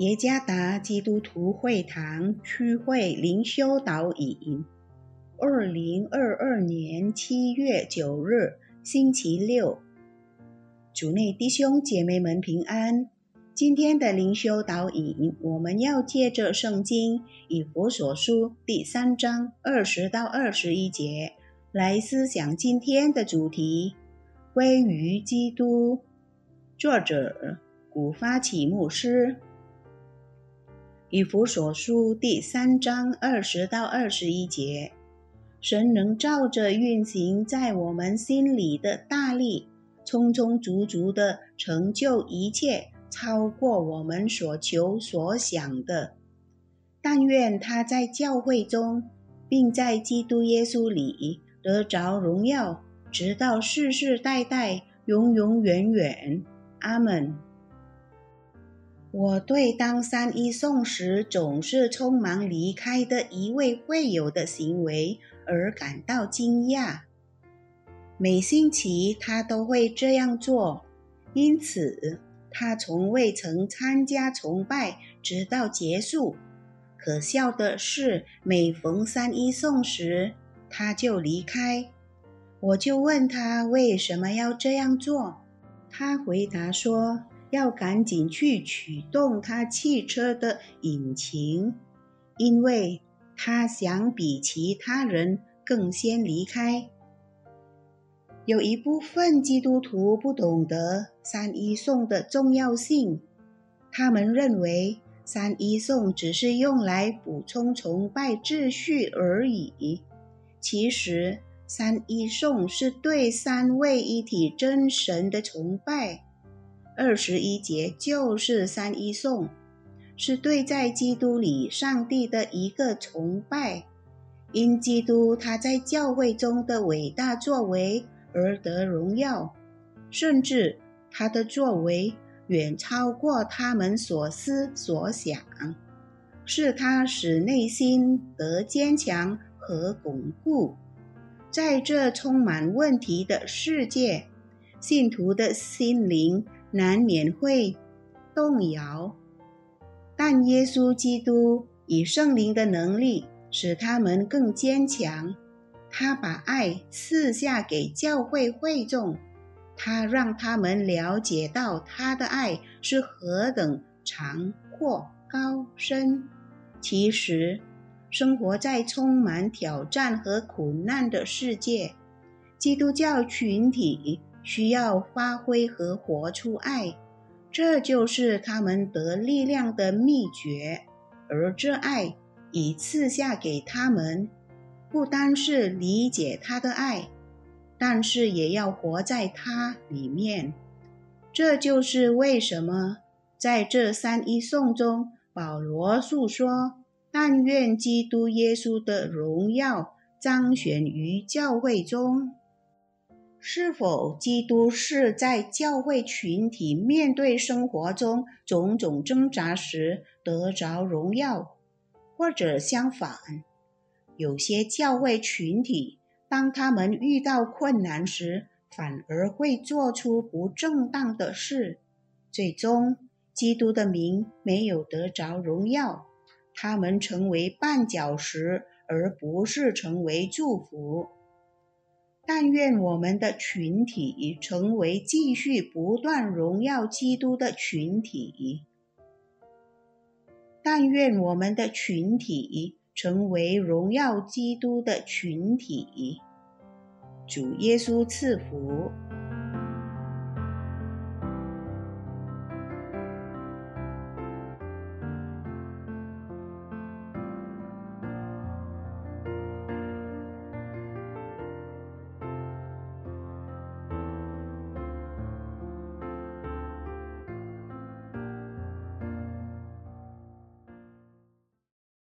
耶加达基督徒会堂区会灵修导引，二零二二年七月九日，星期六，主内弟兄姐妹们平安。今天的灵修导引，我们要借着圣经以弗所书第三章二十到二十一节来思想今天的主题：归于基督。作者古发起牧师。以弗所书第三章二十到二十一节，神能照着运行在我们心里的大力，充充足足的成就一切，超过我们所求所想的。但愿他在教会中，并在基督耶稣里得着荣耀，直到世世代代，永永远远。阿门。我对当三一送时总是匆忙离开的一位会友的行为而感到惊讶。每星期他都会这样做，因此他从未曾参加崇拜，直到结束。可笑的是，每逢三一送时，他就离开。我就问他为什么要这样做，他回答说。要赶紧去启动他汽车的引擎，因为他想比其他人更先离开。有一部分基督徒不懂得三一颂的重要性，他们认为三一颂只是用来补充崇拜秩序而已。其实，三一颂是对三位一体真神的崇拜。二十一节就是三一颂，是对在基督里上帝的一个崇拜，因基督他在教会中的伟大作为而得荣耀，甚至他的作为远超过他们所思所想，是他使内心得坚强和巩固，在这充满问题的世界，信徒的心灵。难免会动摇，但耶稣基督以圣灵的能力使他们更坚强。他把爱赐下给教会会众，他让他们了解到他的爱是何等长阔高深。其实，生活在充满挑战和苦难的世界，基督教群体。需要发挥和活出爱，这就是他们得力量的秘诀。而这爱已赐下给他们，不单是理解他的爱，但是也要活在他里面。这就是为什么在这三一颂中，保罗诉说：“但愿基督耶稣的荣耀彰显于教会中。”是否基督是在教会群体面对生活中种种挣扎时得着荣耀，或者相反，有些教会群体当他们遇到困难时，反而会做出不正当的事，最终基督的名没有得着荣耀，他们成为绊脚石，而不是成为祝福。但愿我们的群体成为继续不断荣耀基督的群体。但愿我们的群体成为荣耀基督的群体。主耶稣赐福。